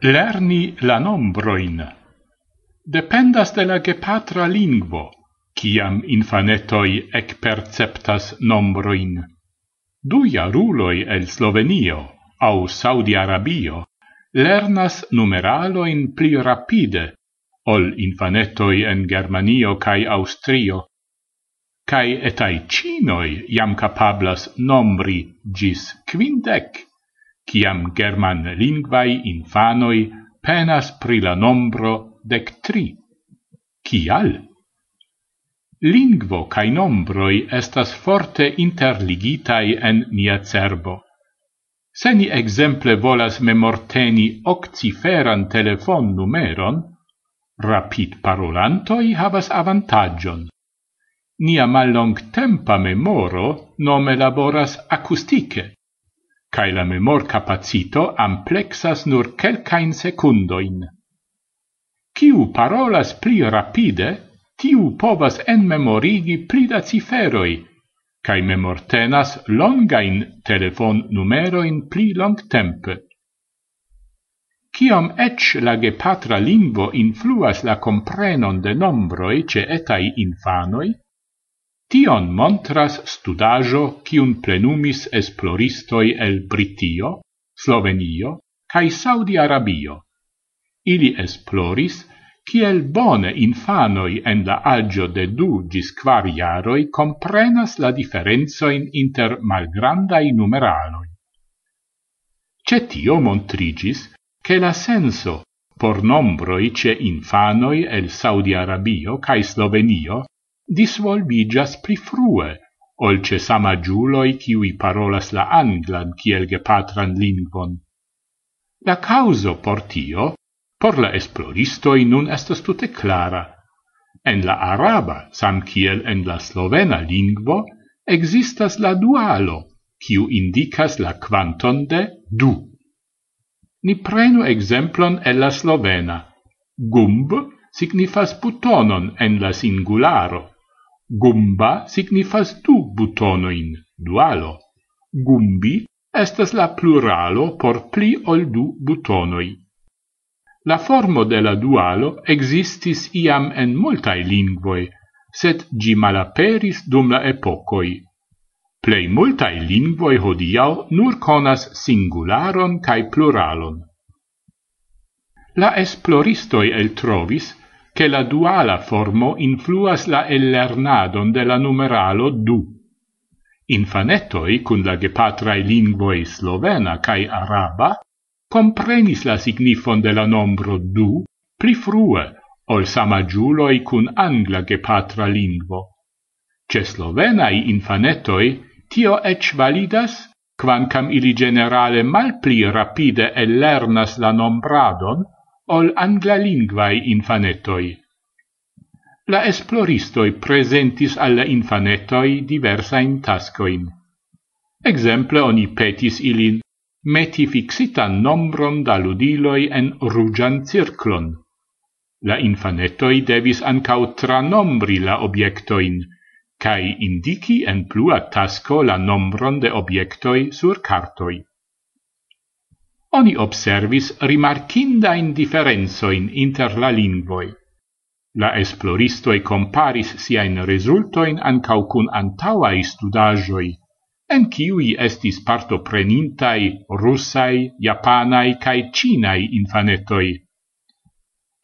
Lerni la nombroin. Dependas de la gepatra lingvo, ciam infanetoi ec perceptas nombroin. Du jaruloi el Slovenio au Saudi Arabio lernas numeraloin pli rapide ol infanetoi en Germanio cae Austrio, cae etai cinoi jam capablas nombri gis quindec ciam german lingvai infanoi penas pri la nombro dec tri. Cial? Lingvo cae nombroi estas forte interligitai en nia cerbo. Se ni exemple volas memorteni occiferan telefon numeron, rapid parolantoi havas avantagion. Nia mallong tempa memoro nome laboras acustike cae la memorcapacito amplexas nur quelcain secundoin. Ciu parolas pli rapide, tiu povas enmemorigi pli da ciferoi, cae memortenas longain telefon numeroin pli long tempe. Ciam ec la gepatra lingvo influas la comprenon de nombroi ce etai infanoi, Tion montras studajo kiun plenumis esploristoi el Britio, Slovenio cae Saudi Arabio. Ili esploris ciel bone infanoi en la agio de du gis quar iaroi comprenas la differenzoin inter malgrandai numeraloi. Cetio montrigis che la senso por nombroi ce infanoi el Saudi Arabio cae Slovenio disvolvigas pli frue, ol ce sama giuloi qui parolas la anglan ciel gepatran lingvon. La causo por tio, por la esploristoi nun estas tute clara. En la araba, sam kiel en la slovena lingvo, existas la dualo, ciu indicas la quanton de du. Ni prenu exemplon el la slovena. Gumb signifas butonon en la singularo, Gumba signifas du butonoin, dualo. Gumbi estas la pluralo por pli ol du butonoi. La formo de la dualo existis iam en multae lingvoi, sed gi malaperis dum la epocoi. Plei multae lingvoi hodiau nur conas singularon cae pluralon. La esploristoi el trovis che la duala formo influas la ellernadon de la numeralo du. Infanettoi cun la gepatrae lingvoi slovena cae araba comprenis la signifon de la nombro du pli frue ol samagiuloi cun angla gepatra lingvo. Ce slovenai infanetoi tio ec validas, quancam ili generale mal pli rapide ellernas la nombradon, ol anglalingvai infanetoi. La esploristoi presentis alla infanetoi diversain tascoin. Exemple oni petis ilin meti fixitan nombron da ludiloi en rugian circlon. La infanetoi devis ancau tranombri la obiectoin, cae indici en plua tasco la nombron de obiectoi sur cartoi oni observis rimarkinda indiferenzoin inter la lingvoi. La esploristoi comparis siain resultoin ancau cun antauai studajoi, en kiui estis parto prenintai russai, japanai cae cinai infanetoi.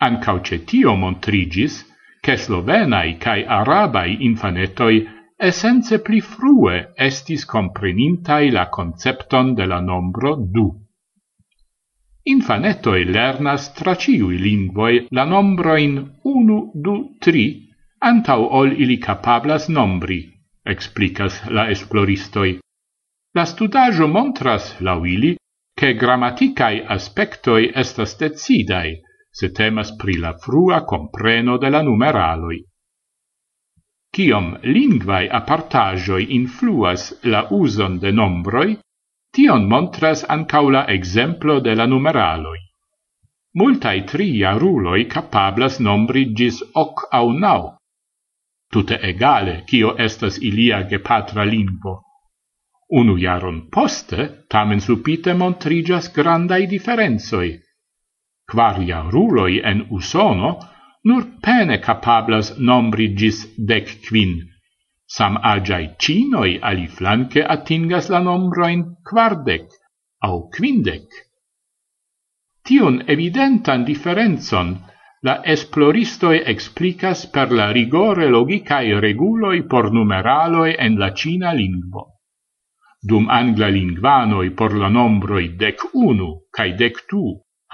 Ancau cetio montrigis, che slovenai cae arabai infanetoi essence pli frue estis comprenintai la concepton de la nombro du. Infanetoi lernas tra ciui lingvoi la nombroin unu, du, tri, antau ol ili capablas nombri, explicas la esploristoi. La studajo montras, lau ili, che grammaticae aspectoi estas decidae, se temas pri la frua compreno de la numeraloi. Ciom lingvai apartajoi influas la uson de nombroi, Tion montras ancaŭ la exemplo de la numeraloi. Multai tria ruloi capablas nombri gis hoc au nau. Tute egale, cio estas ilia gepatra lingvo. Unu jaron poste, tamen supite montrigas grandai differenzoi. Quaria ruloi en usono, nur pene capablas nombri gis dec quin, Sam agiai cinoi ali flanque attingas la nombroin quardec au quindec. Tion evidentan differenzon la esploristoi explicas per la rigore logicae reguloi por numeraloi en la cina lingvo. Dum angla lingvanoi por la nombroi dec unu cae dec tu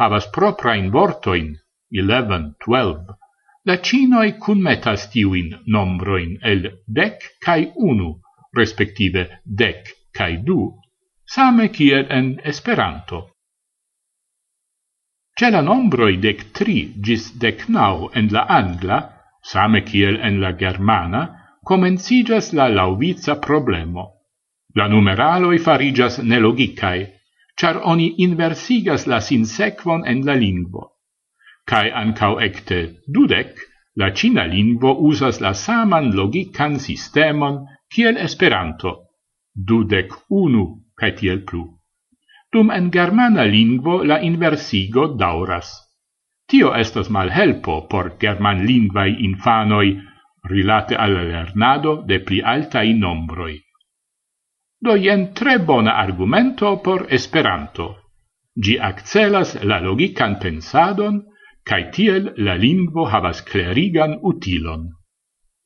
havas proprain vortoin, 11, 12, la cinoi cunmetas tiuin nombroin el dec cae unu, respektive dec cae du, same kiel en Esperanto. Ce la nombroi dec tri gis dec nau en la angla, same kiel en la germana, comencigas la lauviza problemo. La numeraloi farigas nelogicae, char oni inversigas la sinsequon en la lingvo cae ancau ecte dudec, la Cina lingvo usas la saman logican sistemon kiel Esperanto, dudec unu, cae tiel plu. Dum en germana lingvo la inversigo dauras. Tio estas malhelpo por german lingvai infanoi rilate al lernado de pli altai nombroi. Do jen tre bona argumento por Esperanto. Gi accelas la logican pensadon cae tiel la lingvo havas clerigan utilon.